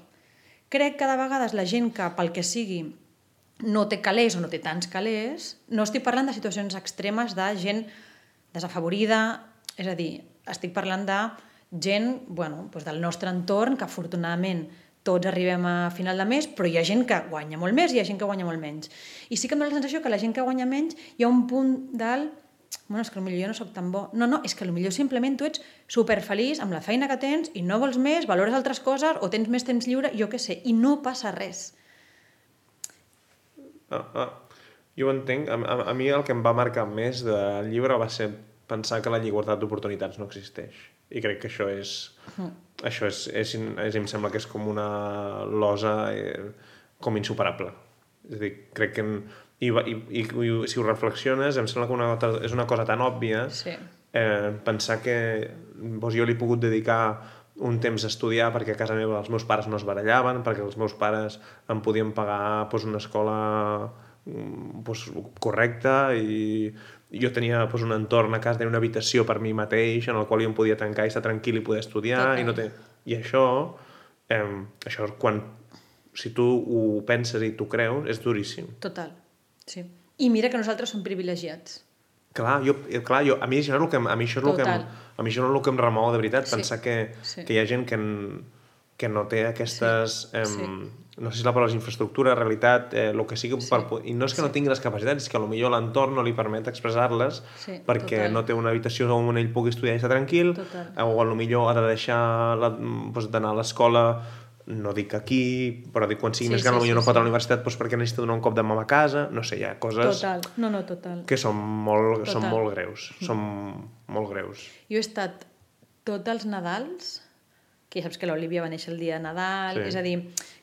Crec que de vegades la gent que, pel que sigui, no té calés o no té tants calés, no estic parlant de situacions extremes de gent desafavorida, és a dir, estic parlant de gent bueno, doncs del nostre entorn que afortunadament tots arribem a final de mes, però hi ha gent que guanya molt més i hi ha gent que guanya molt menys. I sí que em dóna la sensació que la gent que guanya menys hi ha un punt del bueno, és que potser jo no sóc tan bo. No, no, és que potser simplement tu ets superfeliç amb la feina que tens i no vols més, valores altres coses o tens més temps lliure, jo què sé, i no passa res. Ah, ah. Jo ho entenc. A, a, a mi el que em va marcar més del llibre va ser pensar que la llibertat d'oportunitats no existeix. I crec que això és... Això és, és, és, em sembla que és com una losa eh, com insuperable. És a dir, crec que... En, i, i, i, i, si ho reflexiones, em sembla que una, altra- és una cosa tan òbvia Sí. eh, pensar que doncs, jo li he pogut dedicar un temps a estudiar perquè a casa meva els meus pares no es barallaven, perquè els meus pares em podien pagar doncs, una escola mm, doncs, correcta i jo tenia doncs, un entorn a casa, tenia una habitació per mi mateix en el qual jo em podia tancar i estar tranquil i poder estudiar Total. i, no té... i això, eh, això quan si tu ho penses i tu creus és duríssim Total, sí. I mira que nosaltres som privilegiats. Clar, jo, eh, clar jo, a mi això és el que, a mi això és el que, em, a mi això és el que em remou de veritat, Sí. pensar que, Sí. que hi ha gent que, en, que no té aquestes... Sí. Em, Sí. No sé si la paraula és infraestructura, realitat, eh, el que sigui, Sí. per, i no és que no tingui les capacitats, és que potser l'entorn no li permet expressar-les Sí, perquè total. no té una habitació on ell pugui estudiar i estar tranquil, Total. o potser ha de deixar la- doncs, d'anar a l'escola no dic aquí, però dic quan sigui Sí, més gran, sí, potser sí, no pot sí. a la universitat doncs perquè necessita donar un cop de mà a casa, no sé, hi ha coses Total. No, no, total. que són molt, són Total. molt greus, són molt greus. Jo he estat tots els Nadals, que ja saps que l'Olivia va néixer el dia de Nadal, Sí. és a dir,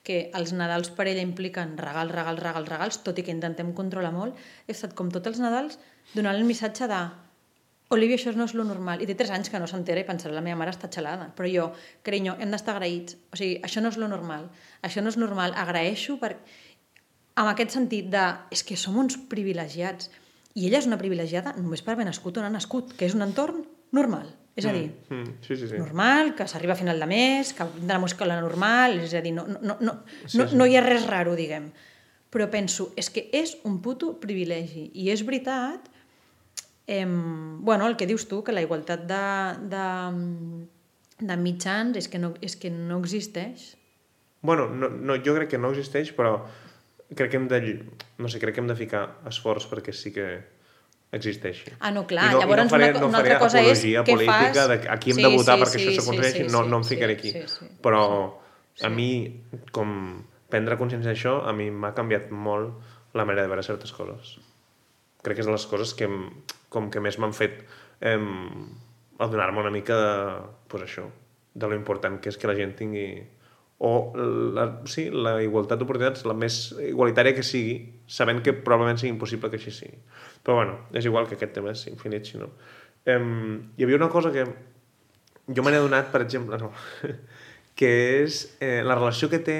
que els Nadals per ella impliquen regals, regals, regals, regals, tot i que intentem controlar molt, he estat com tots els Nadals donant el missatge de Olivia, això no és lo normal. I té 3 anys que no s'entera i pensarà la meva mare està xalada. Però jo, carinyo, hem d'estar agraïts. O sigui, això no és lo normal. Això no és normal. Agraeixo per... amb aquest sentit de... És que som uns privilegiats. I ella és una privilegiada només per haver nascut on ha nascut, que és un entorn normal. És a dir, Mm, sí, sí, sí. normal, que s'arriba a final de mes, que tindrà una escola normal, és a dir, no, no, no, no, Sí, no, sí. no hi ha res raro, diguem. Però penso, és que és un puto privilegi. I és veritat, eh, bueno, el que dius tu, que la igualtat de, de, de mitjans és que no, és que no existeix. Bueno, no, no, jo crec que no existeix, però crec que hem de, no sé, crec que hem de ficar esforç perquè sí que existeixi. Ah, no, clar, I no, llavors i no faré, una, no una faré altra cosa és apologia què política fas... de a qui hem de votar perquè això s'aconsegueixi, sí, no, sí, no em ficaré sí, aquí. sí, no. sí, però sí. a mi, com prendre consciència d'això, a mi m'ha canviat molt la manera de veure certes coses. Crec que és de les coses que com que més m'han fet eh, adonar-me una mica de, pues això, de lo important que és que la gent tingui o la, sí, la igualtat d'oportunitats la més igualitària que sigui, sabent que probablement sigui impossible que així sigui. Però bueno, és igual que aquest tema és infinit, si no. Um, hi havia una cosa que jo me n'he adonat, per exemple, no, (laughs) que és eh, la relació que té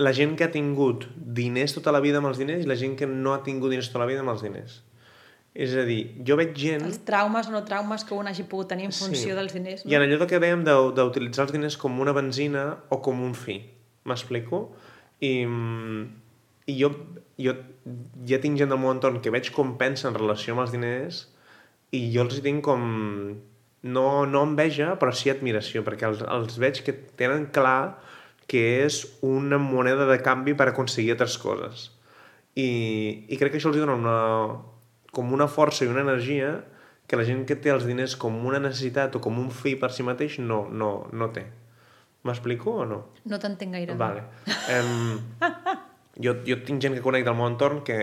la gent que ha tingut diners tota la vida amb els diners i la gent que no ha tingut diners tota la vida amb els diners. És a dir, jo veig gent... Els traumes o no traumes que un hagi pogut tenir en funció dels diners. I en allò que dèiem d'utilitzar els diners com una benzina o com un fi. M'explico? I, mm, I jo, jo ja tinc gent del meu entorn que veig com pensa en relació amb els diners i jo els tinc com... No, no enveja, però sí admiració, perquè els, els veig que tenen clar que és una moneda de canvi per aconseguir altres coses. I, i crec que això els dona una, com una força i una energia que la gent que té els diners com una necessitat o com un fi per si mateix no, no, no té. M'explico o no? No t'entenc gaire. Vale. Um, jo, jo tinc gent que conec del meu entorn que,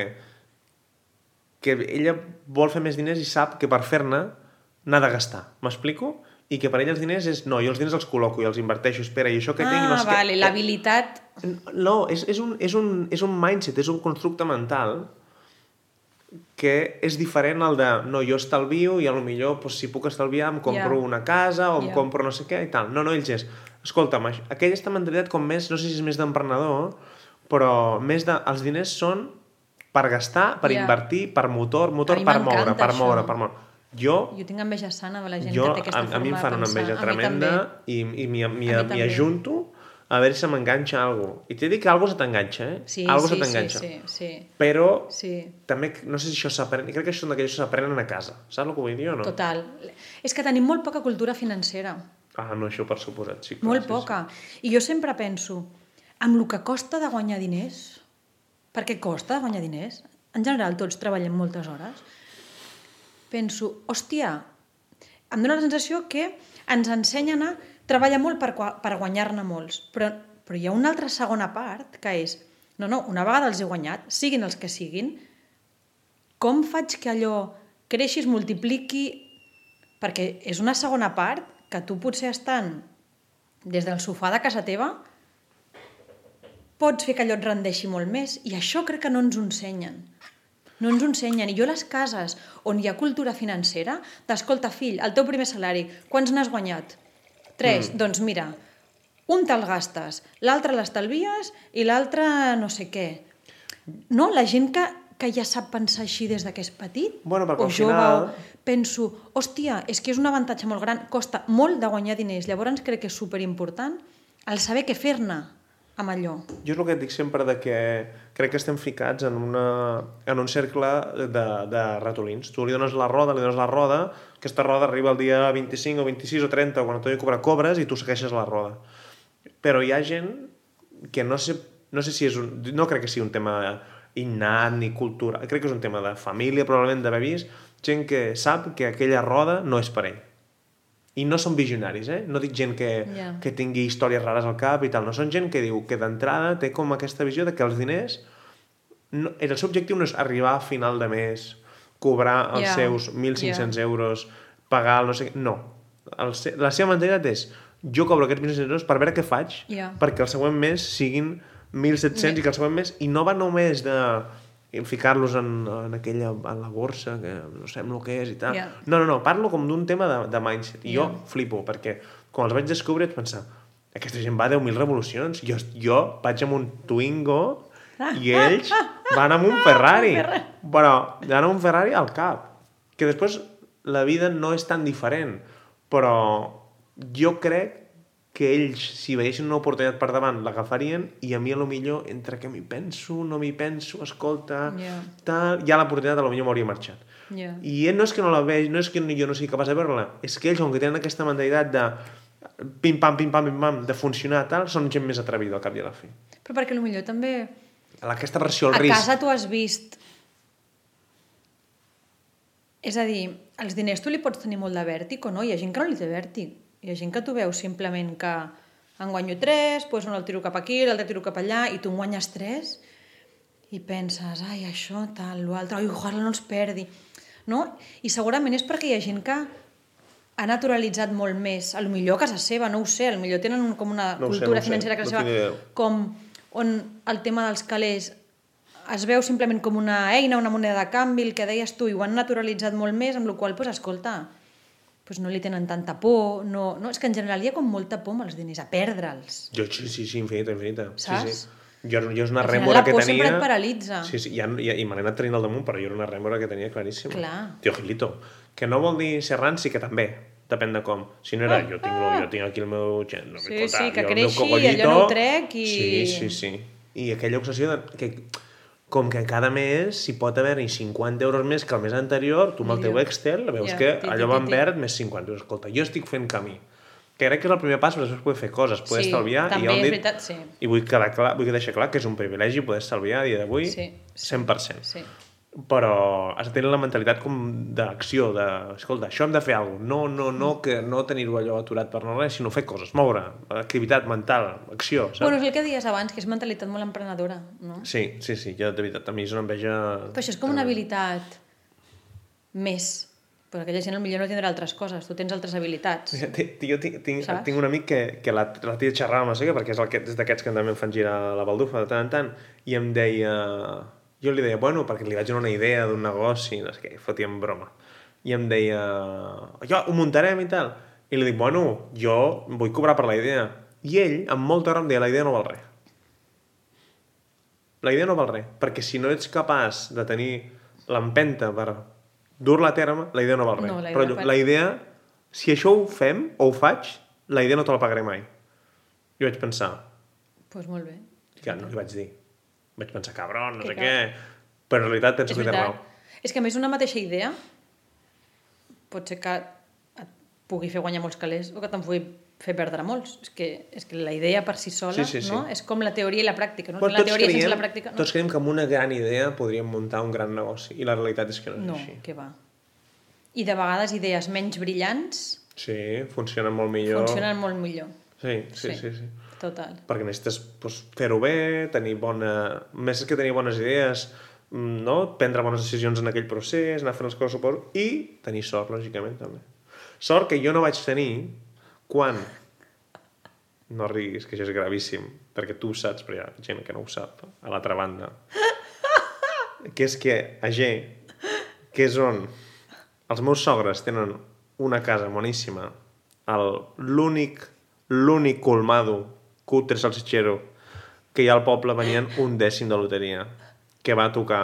que ella vol fer més diners i sap que per fer-ne n'ha de gastar. M'explico? I que per ella els diners és... No, jo els diners els col·loco i els inverteixo. Espera, i això que tinc... Ah, No, vale, que... l'habilitat... No, és, és, un, és, un, és un mindset, és un constructe mental que és diferent al de no, jo estalvio i a lo millor pues, si puc estalviar em compro Ja. una casa o em Ja. compro no sé què i tal. No, no, ells és, escolta'm, aquesta mentalitat com més, no sé si és més d'emprenedor, però més de, els diners són per gastar, per Ja. invertir, per motor, motor A mi per moure, per moure, per moure. Jo, Jo tinc enveja sana de la gent jo que té aquesta a, forma a mi em fan una enveja tremenda i, i m'hi ajunto a veure si m'enganxa alguna I t'he dit que algo se t'enganxa, eh? Sí, algo sí, se t'enganxa. sí, sí, sí, Però sí. també, no sé si això s'aprèn, crec que això són d'aquells que s'aprenen a casa. Saps el que vull dir o no? Total. És que tenim molt poca cultura financera. Ah, no, això per suposat, sí. clar, Molt sí, poca. I jo sempre penso, amb el que costa de guanyar diners, perquè costa de guanyar diners, en general tots treballem moltes hores, penso, hòstia, em dóna la sensació que ens ensenyen a treballar molt per, per guanyar-ne molts, però, però hi ha una altra segona part que és, no, no, una vegada els he guanyat, siguin els que siguin, com faig que allò creixi, es multipliqui, perquè és una segona part que tu potser estant des del sofà de casa teva pots fer que allò et rendeixi molt més i això crec que no ens ho ensenyen. No ens ho ensenyen. I jo les cases on hi ha cultura financera, d'escolta, fill, el teu primer salari, quants n'has guanyat? Tres. Mm. Doncs mira, un te'l gastes, l'altre l'estalvies i l'altre no sé què. No, la gent que, que ja sap pensar així des de que és petit, Bueno, o jove, final- o... penso, hòstia, és que és un avantatge molt gran, costa molt de guanyar diners, llavors crec que és superimportant el saber què fer-ne amb allò. Jo és el que et dic sempre de que crec que estem ficats en, una, en un cercle de, de ratolins. Tu li dones la roda, li dones la roda, aquesta roda arriba el dia 25 o 26 o 30 o quan t'ho cobrar cobres i tu segueixes la roda. Però hi ha gent que no sé, no sé si és un... No crec que sigui un tema innat ni cultura. Crec que és un tema de família, probablement d'haver vist gent que sap que aquella roda no és per ell. I no són visionaris, eh? No dic gent que, Ja. que tingui històries rares al cap i tal. No són gent que diu que d'entrada té com aquesta visió de que els diners... No, el seu objectiu no és arribar a final de mes, cobrar els Ja. seus 1.500 euros, pagar el no sé què... No. El. La seva mentalitat és jo cobro aquests 1.500 euros per veure què faig Ja. perquè el següent mes siguin 1.700 i que el següent mes... I no va només de ficar-los en, en aquella en la borsa, que no sabem el que és i tal. Ja. No, no, no, parlo com d'un tema de, de mindset. I Ja. jo flipo, perquè quan els vaig descobrir vaig pensar aquesta gent va a 10.000 revolucions. Jo, jo vaig amb un Twingo i ells van amb (laughs) un Ferrari. Però van amb un Ferrari al cap. Que després la vida no és tan diferent, però jo crec que ells, si veiessin una oportunitat per davant, l'agafarien i a mi, a lo millor, entre que m'hi penso, no m'hi penso, escolta, Ja. tal, ja l'oportunitat a lo millor m'hauria marxat. Ja. I ell no és que no la vegi, no és que jo no sigui capaç de veure-la, és que ells, com que tenen aquesta mentalitat de pim-pam, pim-pam, pim-pam, de funcionar tal, són gent més atrevida al cap i a la fi. Però perquè potser també Aquesta versió al a risc. casa tu has vist... És a dir, els diners tu li pots tenir molt de vèrtic o no? Hi ha gent que no li té vèrtic. Hi ha gent que tu veus simplement que en guanyo 3, doncs un el tiro cap aquí, l'altre tiro cap allà, i tu en guanyes 3 i penses, ai, això, tal, l'altre, ai, ojalà no els perdi. No? I segurament és perquè hi ha gent que ha naturalitzat molt més, a lo millor a casa seva, no ho sé, a lo millor tenen com una No ho sé, cultura no sé, financera a casa no seva, com on el tema dels calés es veu simplement com una eina, una moneda de canvi, el que deies tu, i ho han naturalitzat molt més, amb la qual cosa, pues, escolta, pues no li tenen tanta por, no, no, és que en general hi ha com molta por amb els diners, a perdre'ls. Jo, sí, sí, sí, infinita, infinita. Saps? Sí, sí. Jo, jo és una rèmora la que por tenia... sempre et paralitza. Sí, sí, i, i, i me l'he anat tenint al damunt, però jo era una rèmora que tenia claríssima. Clar. Tio, Gilito, que no vol dir ser ranci, que també, depèn de com. Si no era, jo tinc, jo tinc aquí el meu... gen- No, Sí, sí, que jo creixi, allò no ho trec i- Sí, sí, sí. I aquella obsessió de, que com que cada mes si pot haver-hi 50 euros més que el mes anterior, tu amb el teu. Excel veus que allò va en verd més 50 euros. Escolta, jo estic fent camí. Que crec que és el primer pas, però després poder fer coses, poder Sí, estalviar. també i hem és dit, veritat, sí. I vull, quedar clar, vull deixar clar que és un privilegi poder estalviar a dia d'avui sí. 100%. Sí. Però has de tenir la mentalitat com d'acció, de, escolta, això hem de fer alguna cosa. No, no, no, que no tenir-ho allò aturat per no res, sinó fer coses, moure, activitat mental, acció, saps? Bueno, és el que deies abans, que és mentalitat molt emprenedora, no? Sí, sí, sí, jo de veritat, a mi és una enveja... Però això és com una habilitat més. Però aquella gent potser no tindrà altres coses, tu tens altres habilitats. Jo tinc, tinc, tinc un amic que, que la, la tia xerrava, no sé què, perquè és, el que, és d'aquests que també em fan girar la baldufa de tant en tant, i em deia... Jo li deia, bueno, perquè li vaig donar una idea d'un negoci, no sé què, fotia en broma. I em deia, jo, ho muntarem i tal. I li dic, bueno, jo vull cobrar per la idea. I ell, amb molta raó, em deia, la idea no val res. La idea no val res, perquè si no ets capaç de tenir l'empenta per dur-la a terme, la idea no val res. No, la idea Però per- la idea, si això ho fem o ho faig, la idea no te la pagaré mai. Jo vaig pensar, Doncs pues molt bé. que no li vaig dir. Vaig pensar, cabron, no Que sé cap- què. Però en realitat penso És que té raó. És que a més una mateixa idea pot ser que et pugui fer guanyar molts calés o que te'n pugui fer perdre molts. És que, és que la idea per si sola Sí, sí, sí. No? és com la teoria i la pràctica. No? Però la teoria sense la pràctica... No, tots creiem que amb una gran idea podríem muntar un gran negoci. I la realitat és que no és no així. què va. I de vegades idees menys brillants Sí, funcionen molt millor. funcionen molt millor. Sí, sí, sí. sí. Total. perquè necessites doncs, fer-ho bé, tenir bona... Més que tenir bones idees, mm, no? prendre bones decisions en aquell procés, anar fent les coses suport, i tenir sort, lògicament, també. Sort que jo no vaig tenir quan... No riguis, que això és gravíssim, perquè tu ho saps, però hi ha gent que no ho sap, a l'altra banda. que és que a G, que és on els meus sogres tenen una casa boníssima, l'únic l'únic colmado cutre salsitxero que hi ha al poble venien un dècim de loteria que va tocar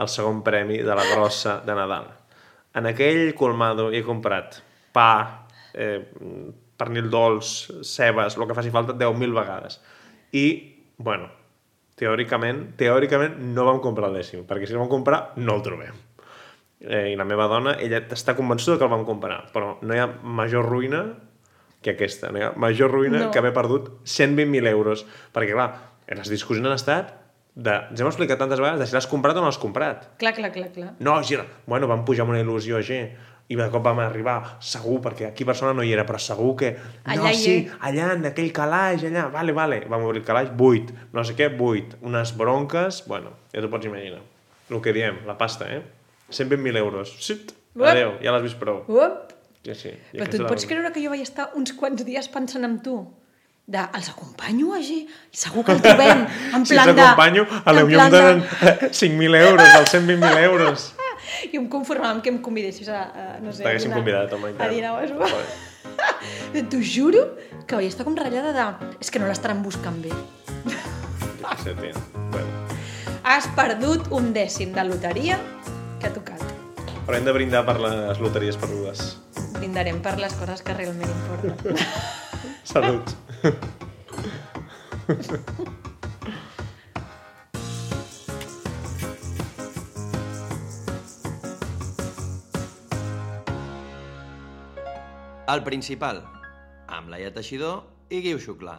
el segon premi de la grossa de Nadal. En aquell colmado hi he comprat pa, eh, pernil dolç, cebes, el que faci falta 10.000 vegades. I, bueno, teòricament, teòricament no vam comprar el dècim, perquè si el vam comprar no el trobem. Eh, I la meva dona, ella està convençuda que el vam comprar, però no hi ha major ruïna que aquesta. No hi ha major ruïna No. que haver perdut 120.000 euros. Perquè, clar, les discussions han estat de... Ens hem explicat tantes vegades de si l'has comprat o no l'has comprat. Clar, clar, clar, clar. No, gira. Bueno, vam pujar amb una il·lusió a G. i de cop vam arribar, segur, perquè aquí a Barcelona no hi era, però segur que... Allà no, sí, allà, en aquell calaix, allà, vale, vale. Vam obrir el calaix, buit. No sé què, buit. Unes bronques, bueno, ja t'ho pots imaginar. El que diem, la pasta, eh? 120.000 euros. Uep. adéu, ja l'has vist prou. Uop! Ja sí. I Però tu et pots creure que jo vaig estar uns quants dies pensant en tu? De, els acompanyo allí? Segur que el trobem. (laughs) En Si plan els de... acompanyo, a la em donen eh, 5.000 euros, els 120.000 euros. (laughs) I em conformava amb que em convidessis a, a no sé... T'haguéssim a dinar- convidat, home, i A tant. dinar o això. (laughs) T'ho juro que vaig estar com ratllada de... És que no l'estaran buscant bé. Sé, tia. Bueno. Has perdut un dècim de loteria que ha tocat. Però hem de brindar per les loteries perdudes. Brindarem per les coses que realment importen. (laughs) Salut. El principal, amb Laia Teixidor i Guiu Xuclà.